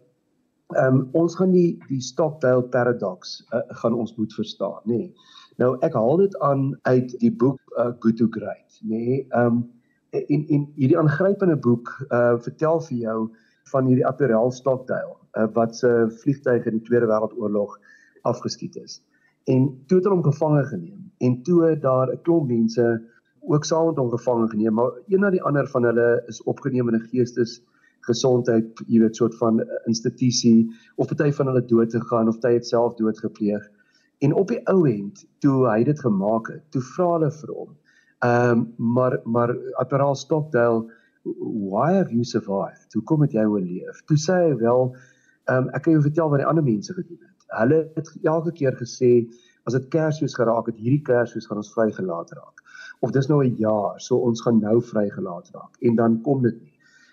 C: ehm um, ons gaan die die Stockdale paradox uh, gaan ons moet verstaan nê. Nee. Nou ek haal dit aan uit die boek uh, Good to Great nê. Nee. Ehm um, in in hierdie aangrypende boek uh vertel vir jou van hierdie Admiral Stockdale uh, wat se vliegtuig in die Tweede Wêreldoorlog afgeskiet is en toe het hulle hom gevange geneem en toe daar 'n klomp mense ook saam met hom gevange geneem maar een na die ander van hulle is opgeneem in 'n geestes gesondheid jy weet soort van institusie of party van hulle dood gegaan of hy het self dood gepleeg en op die ou end toe hy dit gemaak het toe vra hulle vir hom Ehm um, maar maar Admiral Stockdale why have you survived? Hoe kom dit jy oorleef? Toe sê hy wel, ehm um, ek kan jou vertel wat die ander mense gedoen het. Hulle het elke keer gesê as dit Kersfees geraak het, hierdie Kersfees gaan ons vrygelaat raak. Of dis nou 'n jaar, so ons gaan nou vrygelaat raak. En dan kom dit nie.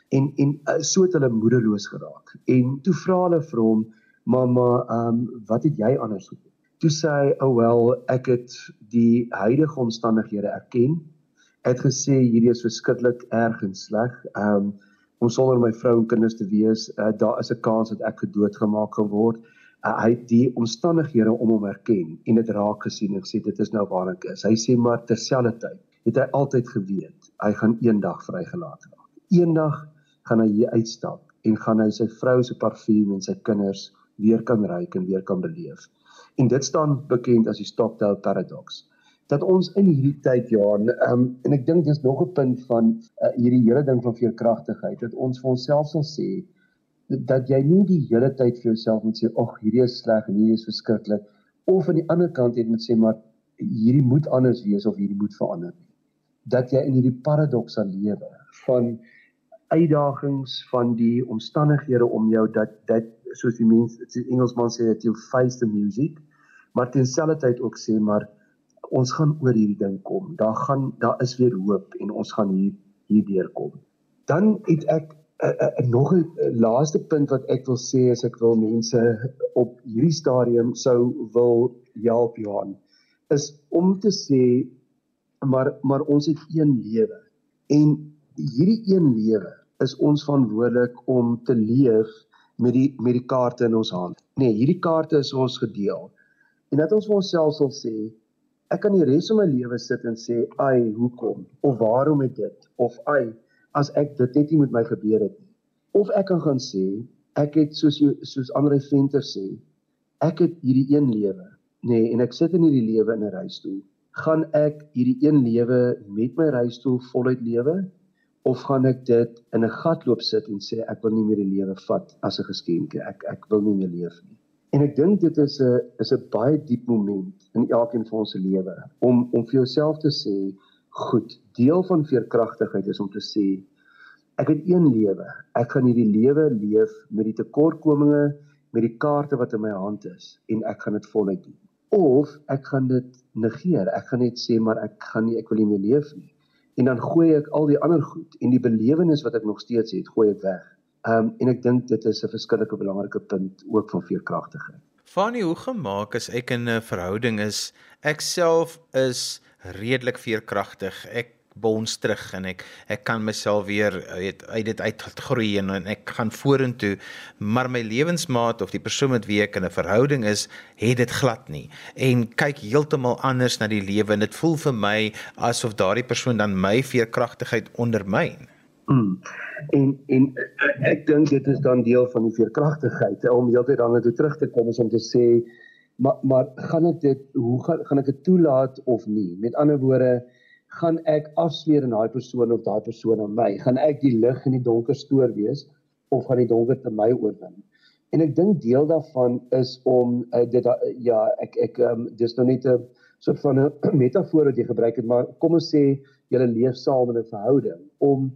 C: En en uh, so het hulle moedeloos geraak. En toe vra hulle vir hom, "Mamma, ehm um, wat het jy anders gedoen?" Toe sê hy, "Oh well, ek het die huidige omstandighede erken." het gesê hierdie is verskriklik erg en sleg. Ehm um, om sonder my vrou en kinders te wees, uh, daar is 'n kans dat ek gedoodgemaak gaan word. Uh, hy die omstandighede om hom erken en dit raak gesien en gesê dit is nou waar ek is. Hy sê maar terselfdertyd het hy altyd geweet hy gaan eendag vrygelaat raak. Eendag gaan hy uitstap en gaan hy sy vrou se parfuum en sy kinders weer kan ruik en weer kan beleef. En dit staan bekend as die Stockdale paradox dat ons in hierdie tyd ja en um, en ek dink dis nog 'n punt van uh, hierdie hele ding van veerkragtigheid dat ons vir onsself sal sê dat jy nie die hele tyd vir jouself moet sê ag hierdie is sleg en hierdie is verskriklik of aan die ander kant jy moet sê maar hierdie moet anders wees of hierdie moet verander nie dat jy in hierdie paradoks sal lewe van uitdagings van die omstandighede om jou dat dit soos die mense die Engelsman sê that you face the music maar terselfdertyd ook sê maar ons gaan oor hierdie ding kom. Daar gaan daar is weer hoop en ons gaan hier hier deurkom. Dan het ek 'n uh, uh, nog 'n uh, laaste punt wat ek wil sê as ek wil mense op hierdie stadium sou wil help Johan is om te sê maar maar ons het een lewe en hierdie een lewe is ons verantwoordelik om te leef met die met die kaarte in ons hand. Nee, hierdie kaarte is ons gedeel. En dat ons vir onsself sal sê ek kan die res van my lewe sit en sê, "Ai, hoekom? Of waarom het dit? Of ai, as ek dit net nie met my gebeur het nie." Of ek kan gaan sê, ek het soos soos Andre Venter sê, ek het hierdie een lewe, nê, nee, en ek sit in hierdie lewe in 'n reistool. Gaan ek hierdie een lewe met my reistool voluit lewe of gaan ek dit in 'n gat loop sit en sê ek wil nie meer die lewe vat as 'n geskenkie. Ek ek wil nie meer leef nie. En ek dink dit is 'n is 'n baie diep moment in elkeen van ons se lewe om om vir jouself te sê, goed, deel van veerkragtigheid is om te sê ek het een lewe. Ek gaan hierdie lewe leef met die tekortkominge, met die kaarte wat in my hand is en ek gaan dit voluit doen. Of ek gaan dit negeer. Ek gaan net sê maar ek gaan nie ek wil nie meer leef nie. En dan gooi ek al die ander goed en die belewenis wat ek nog steeds het, gooi ek weg. Ehm um, en ek dink dit is 'n verskillike belangrike punt ook van veerkragtigheid.
A: Fanie, hoe gemaak as ek in 'n verhouding is? Ek self is redelik veerkragtig. Ek bons terug en ek ek kan myself weer weet uit dit uitgroei en, en ek gaan vorentoe maar my lewensmaat of die persoon met wie ek in 'n verhouding is het dit glad nie en kyk heeltemal anders na die lewe en dit voel vir my asof daardie persoon dan my veerkragtigheid ondermyn.
C: Mm. En en ek dink dit is dan deel van die veerkragtigheid om heeltyd dan net terug te kom om te sê maar maar gaan ek dit hoe gaan gaan ek dit toelaat of nie? Met ander woorde, gaan ek afsweer in daai persoon of daai persoon aan my? Gaan ek die lig in die donker stoor wees of gaan die donker te my oorwin? En ek dink deel daarvan is om uh, dit uh, ja, ek ek um, dis nou net 'n soort van 'n metafoor wat jy gebruik het, maar kom ons sê jy leef saam in 'n verhouding om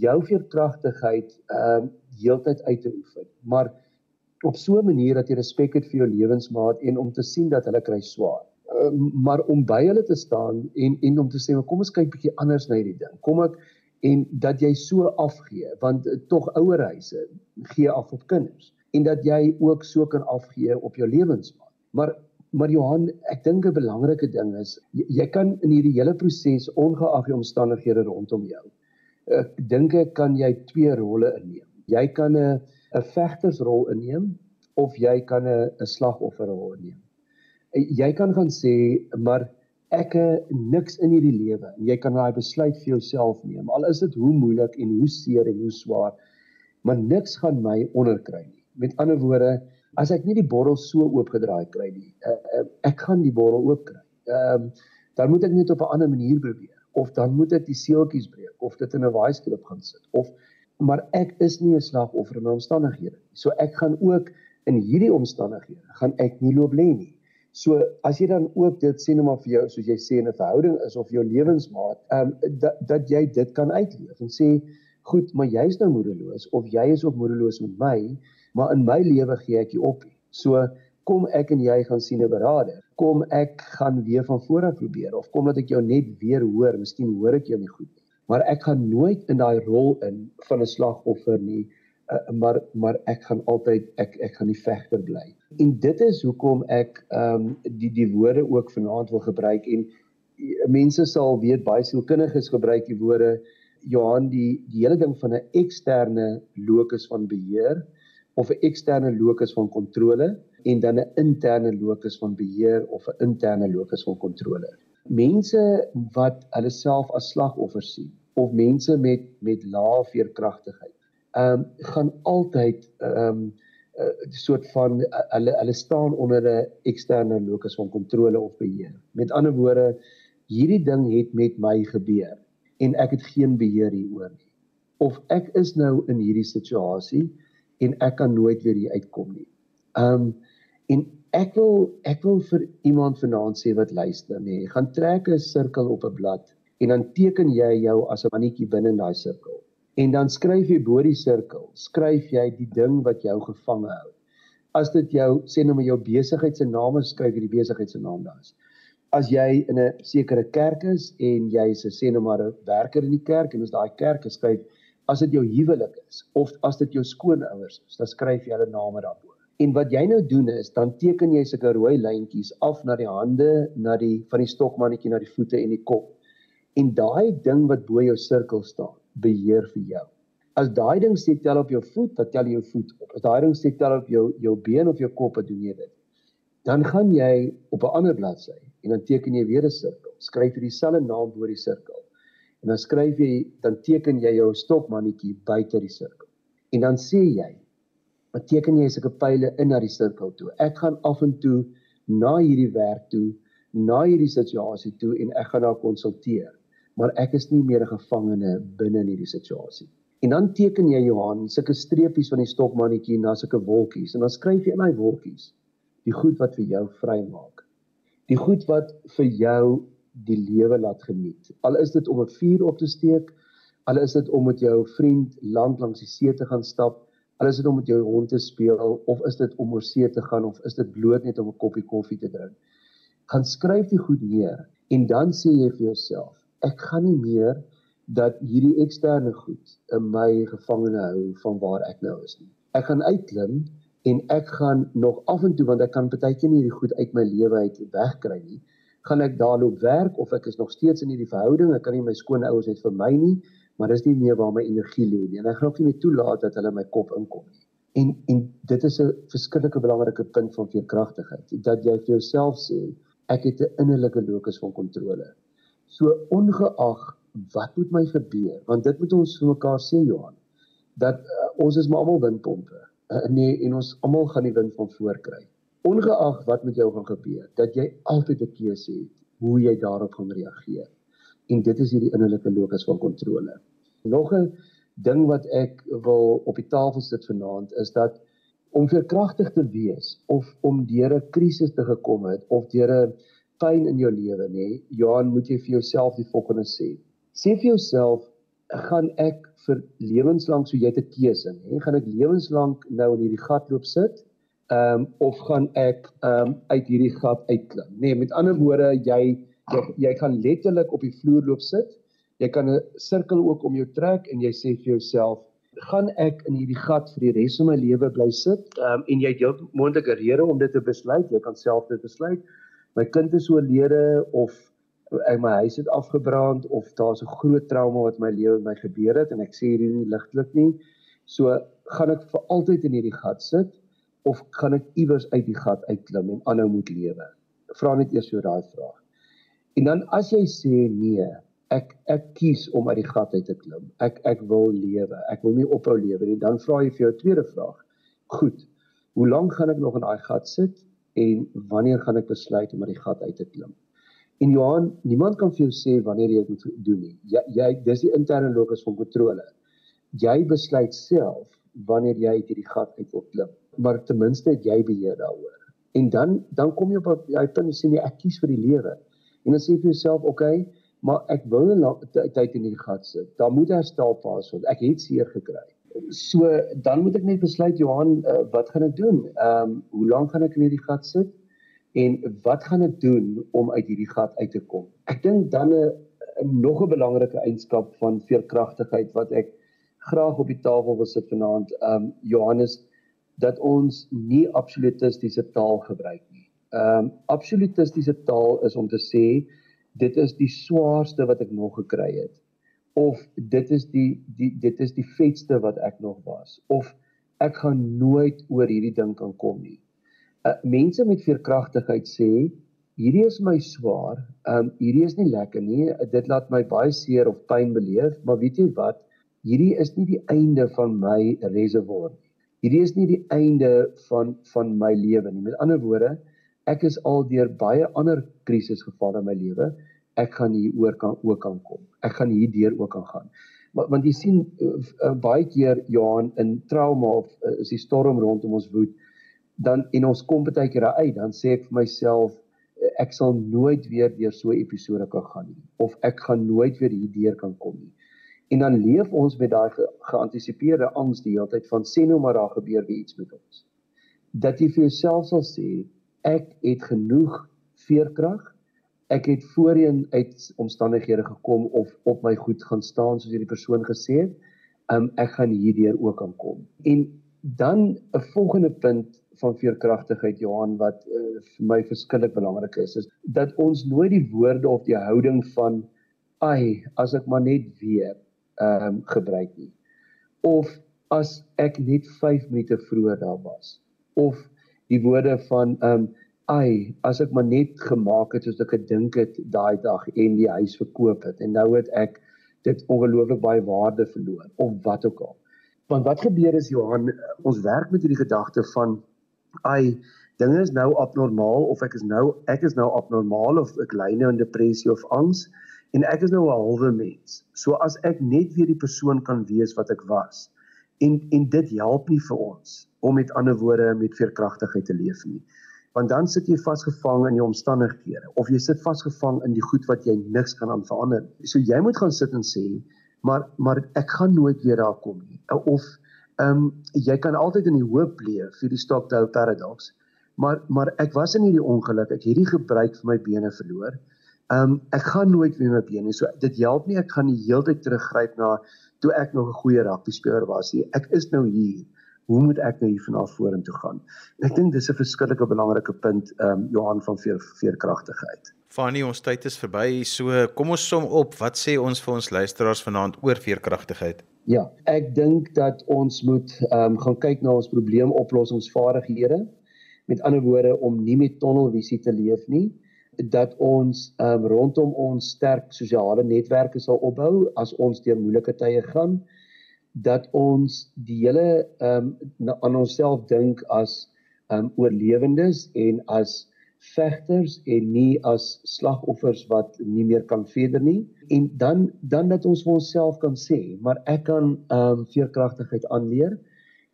C: jou veerkragtigheid ehm uh, heeltyd uit te oefen. Maar op so 'n manier dat jy respek het vir jou lewensmaat en om te sien dat hulle kry swaar. Uh, maar om by hulle te staan en en om te sê, "Kom ons kyk bietjie anders na hierdie ding." Kom ek en dat jy so afgee want uh, tog ouerhuise gee af op kinders en dat jy ook so kan afgee op jou lewensmaat. Maar maar Johan, ek dink 'n belangrike ding is jy, jy kan in hierdie hele proses ongeag die omstandighede rondom jou ek dink ek kan jy twee rolle inneem. Jy kan 'n 'n vegtersrol inneem of jy kan 'n 'n slagofferrol inneem. Jy kan gaan sê maar ek het niks in hierdie lewe en jy kan daai besluit vir jouself neem. Al is dit hoe moeilik en hoe seer en hoe swaar, maar niks gaan my onderkry nie. Met ander woorde, as ek nie die bottel so oopgedraai kry nie, eh, eh, ek gaan die bottel oop kry. Ehm dan moet ek net op 'n ander manier probeer of dan moet ek die seeltjies breek of dit in 'n waaiskrip gaan sit of maar ek is nie 'n slagoffer in my omstandighede nie. So ek gaan ook in hierdie omstandighede gaan ek nie loop lê nie. So as jy dan ook dit sê net maar vir jou soos jy sê in 'n verhouding is of jou lewensmaat, ehm um, dat dat jy dit kan uitleef en sê goed, maar jy's nou moedeloos of jy is ook moedeloos met my, maar in my lewe gee ek jou op. So kom ek en jy gaan sien 'n beraader. Kom ek gaan weer van voor af probeer of kom dat ek jou net weer hoor, miskien hoor ek jou nie goed nie. Maar ek gaan nooit in daai rol in van 'n slagoffer nie uh, maar maar ek gaan altyd ek ek gaan die vegter bly. En dit is hoekom ek ehm um, die die woorde ook vanaand wil gebruik en mense sal weet baie sielkundiges gebruik die woorde Johan die die hele ding van 'n eksterne locus van beheer of 'n eksterne locus van kontrole en dan 'n interne locus van beheer of 'n interne locus van kontrole. Mense wat hulle self as slagoffers sien of mense met met lae veerkragtigheid ehm um, gaan altyd ehm um, 'n uh, soort van uh, hulle hulle staan onder 'n eksterne locus van kontrole of beheer. Met ander woorde, hierdie ding het met my gebeur en ek het geen beheer hieroor nie. Of ek is nou in hierdie situasie en ek kan nooit weer hier uitkom nie. Ehm um, en ek wil ek wil vir iemand vanaand sê wat luister, nê, gaan trek 'n sirkel op 'n blad en dan teken jy jou as 'n mannetjie binne in daai sirkel. En dan skryf jy bo die sirkel, skryf jy die ding wat jou gevange hou. As dit jou sê nou maar jou besigheid se naam is, skryf jy die besigheid se naam daar is. As jy in 'n sekere kerk is en jy is 'n sê nou maar 'n werker in die kerk en as daai kerk geskryf as dit jou huwelik is of as dit jou skoonouers is, dan skryf jy hulle name daarbo. En wat jy nou doen is dan teken jy sulke rooi lyntjies af na die hande, na die van die stokmannetjie na die voete en die kop. En daai ding wat bo jou sirkel staan, beheer vir jou. As daai ding sê tel op jou voet, dan tel jy jou voet op. As daai ding sê tel op jou jou been of jou kop, dan doen jy dit. Dan gaan jy op 'n ander bladsy en dan teken jy weer 'n sirkel. Skryf jy dieselfde naam bo die sirkel. En dan skryf jy dan teken jy jou stokmannetjie buite die sirkel. En dan sê jy, wat teken jy sulke pile in na die sirkel toe. Ek gaan af en toe na hierdie werk toe, na hierdie situasie toe en ek gaan daar konsulteer maar ek is nie meer 'n gevangene binne in hierdie situasie. En dan teken jy Johan sulke streepies van die stokmannetjie na sulke wolkies en dan skryf jy in daai wolkies die goed wat vir jou vrymaak. Die goed wat vir jou die lewe laat geniet. Al is dit om 'n vuur op te steek, al is dit om met jou vriend lank langs die see te gaan stap, al is dit om met jou hond te speel of is dit om oor see te gaan of is dit bloot net om 'n koppie koffie te drink. Gaan skryf die goed neer en dan sê jy vir jouself ek gaan nie meer dat hierdie eksterne goed in my gevangene hou van waar ek nou is nie. Ek gaan uitklim en ek gaan nog af en toe want ek kan partykeer nie hierdie goed uit my lewe uit wegkry nie. Gaan ek daar loop werk of ek is nog steeds in hierdie verhouding, ek kan nie my skoonouers uit vir my nie, maar dis nie meer waar my energie lê nie. En ek gaan ook nie meer toelaat dat hulle my kop inkom nie. En en dit is 'n verskillike belangrike punt van veerkragtigheid, dat jy vir jouself sê ek het 'n innerlike locus van kontrole. So ongeag wat met my gebeur, want dit moet ons vir mekaar sê Johan, dat uh, ons is maar almal windpompe. Uh, nee, en ons almal gaan die wind van voor kry. Ongeag wat met jou gaan gebeur, dat jy altyd 'n keuse het hoe jy daarop gaan reageer. En dit is hierdie innerlike locus van kontrole. Nog 'n ding wat ek wil op die tafel sit vanaand is dat om veerkragtig te wees of om deur 'n krisis te gekom het of deur 'n pyn in jou lewe nê, Johan, moet jy vir jouself die volgende sê. Sê vir jouself, gaan ek vir lewenslank so jy het 'n keuse nê, gaan ek lewenslank nou in hierdie gat loop sit? Ehm um, of gaan ek ehm um, uit hierdie gat uitklim? Nê, met ander woorde, jy jy, jy gaan letterlik op die vloer loop sit. Jy kan 'n sirkel ook om jou trek en jy sê vir jouself, gaan ek in hierdie gat vir die res van my lewe bly sit? Ehm um, en jy het heel moontlike redes om dit te besluit. Jy kan self dit besluit my kind is oorlede of ek my huis het afgebrand of daar's 'n groot trauma wat my lewe met my gebeur het en ek sê hierdie nie ligtelik nie. So gaan ek vir altyd in hierdie gat sit of gaan ek iewers uit die gat uitklim en aanhou moet lewe? Vra net eers so daai vraag. En dan as jy sê nee, ek ek kies om uit die gat uit te klim. Ek ek wil lewe. Ek wil nie ophou lewe nie. Dan vra jy vir jou tweede vraag. Goed. Hoe lank gaan ek nog in daai gat sit? En wanneer gaan ek besluit om uit die gat uit te klim? En Johan, niemand kan vir jou sê wanneer jy dit moet doen nie. Jy jy dis die interne locus van kontrole. Jy besluit self wanneer jy uit hierdie gat uit wil klim. Maar ten minste het jy beheer daaroor. En dan dan kom jy op jy punt sê nee, ek kies vir die lewe. En dan sê jy vir jouself, oké, okay, maar ek wil 'n lang tyd in die gat sit. Daar moet herstel plaasvind. Ek het seer gekry. So dan moet ek net besluit Johan, uh, wat gaan ek doen? Ehm um, hoe lank gaan ek in hierdie gat sit? En wat gaan ek doen om uit hierdie gat uit te kom? Ek dink dan 'n nog 'n belangrike eienskap van veerkragtigheid wat ek graag op die tafel wil sit vanaand, ehm um, Johannes, dat ons nie absolutistiese taal gebruik nie. Ehm um, absolutistiese taal is om te sê dit is die swaarste wat ek nog gekry het of dit is die die dit is die vetste wat ek nog was of ek gaan nooit oor hierdie ding kan kom nie. Uh, mense met veerkragtigheid sê hierdie is my swaar, ehm um, hierdie is nie lekker nie, dit laat my baie seer of pyn beleef, maar weet jy wat? Hierdie is nie die einde van my reservoir nie. Hierdie is nie die einde van van my lewe nie. Met ander woorde, ek is al deur baie ander krisisse geval in my lewe. Ek gaan hier oor kan ook kan kom. Ek gaan hier deur ook kan gaan. Maar want jy sien uh, baie keer Johan in trauma of uh, is die storm rondom ons woed dan en ons kom baie keer uit dan sê ek vir myself ek sal nooit weer deur so 'n episode kan gaan nie of ek gaan nooit weer hier deur kan kom nie. En dan leef ons met daai ge geantisipeerde angs die hele tyd van sê nou maar daar gebeur iets met ons. Dat jy vir jouself sal sê ek het genoeg veerkrag. Ek het voorheen uit omstandighede gekom of op my goed gaan staan soos hierdie persoon gesê het. Um ek gaan hierdeur ook aankom. En dan 'n volgende punt van veerkragtigheid Johan wat uh, vir my verskillik belangrik is is dat ons nooit die woorde of die houding van ai as ek maar net weer ehm um, gebruik nie. Of as ek net 5 minute vroeër daar was. Of die woorde van ehm um, ai as ek maar net gemaak het soos ek gedink het daai dag en die huis verkoop het en nou het ek dit ongelooflik baie waarde verloor of wat ook al. Want wat gebeur is Johan ons werk met hierdie gedagte van ai dinge is nou abnormaal of ek is nou ek is nou abnormaal of ek ly nou in depressie of angs en ek is nou 'n halwe mens. So as ek net weer die persoon kan wees wat ek was en en dit help nie vir ons om met ander woorde met veerkragtigheid te leef nie. Want dan sit jy vasgevang in jou omstandighede of jy sit vasgevang in die goed wat jy niks kan aan verander. So jy moet gaan sit en sê, maar maar ek gaan nooit weer daar kom nie. Of ehm um, jy kan altyd in die hoop leef vir die Stockdale paradox. Maar maar ek was in hierdie ongeluk, ek hierdie gebruik vir my bene verloor. Ehm um, ek gaan nooit weer my bene so dit help nie ek gaan die hele tyd teruggryp na toe ek nog 'n goeie rugby speler was. Ek is nou hier hoe moet ek nou hier vanaf vorentoe gaan? En ek dink dis 'n verskillike belangrike punt ehm um, Johan van veer veerkragtigheid.
A: Fanie, ons tyd is verby. So kom ons som op. Wat sê ons vir ons luisteraars vanaand oor veerkragtigheid?
C: Ja, ek dink dat ons moet ehm um, gaan kyk na ons probleemoplossingsvaardighede. Met ander woorde om nie met tonnelvisie te leef nie dat ons um, rondom ons sterk sosiale netwerke sal opbou as ons deur moeilike tye gaan dat ons die hele ehm um, aan onsself dink as ehm um, oorlewendes en as vegters en nie as slagoffers wat nie meer kan verder nie. En dan dan dat ons vir onsself kan sê maar ek kan ehm um, veerkragtigheid aanleer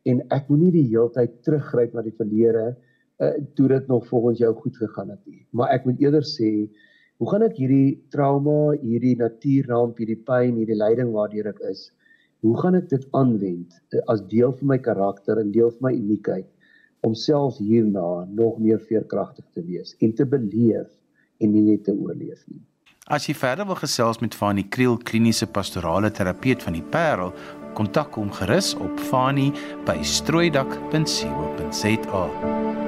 C: en ek moenie die heeltyd teruggryp na die verlede uh, toe dit nog volgens jou goed gegaan het nie. Maar ek moet eerder sê hoe gaan ek hierdie trauma hierdie natuurramp hierdie pyn hierdie lyding waardeur ek is hoe gaan ek dit aanwend eh, as deel van my karakter en deel van my uniekheid om selfs hierna nog meer veerkragtig te wees en te beleef en nie net te oorleef nie.
A: As jy verder wil gesels met Fanie Kriel, kliniese pastorale terapeut van die Parel, kontak hom gerus op fanie@strooidak.co.za.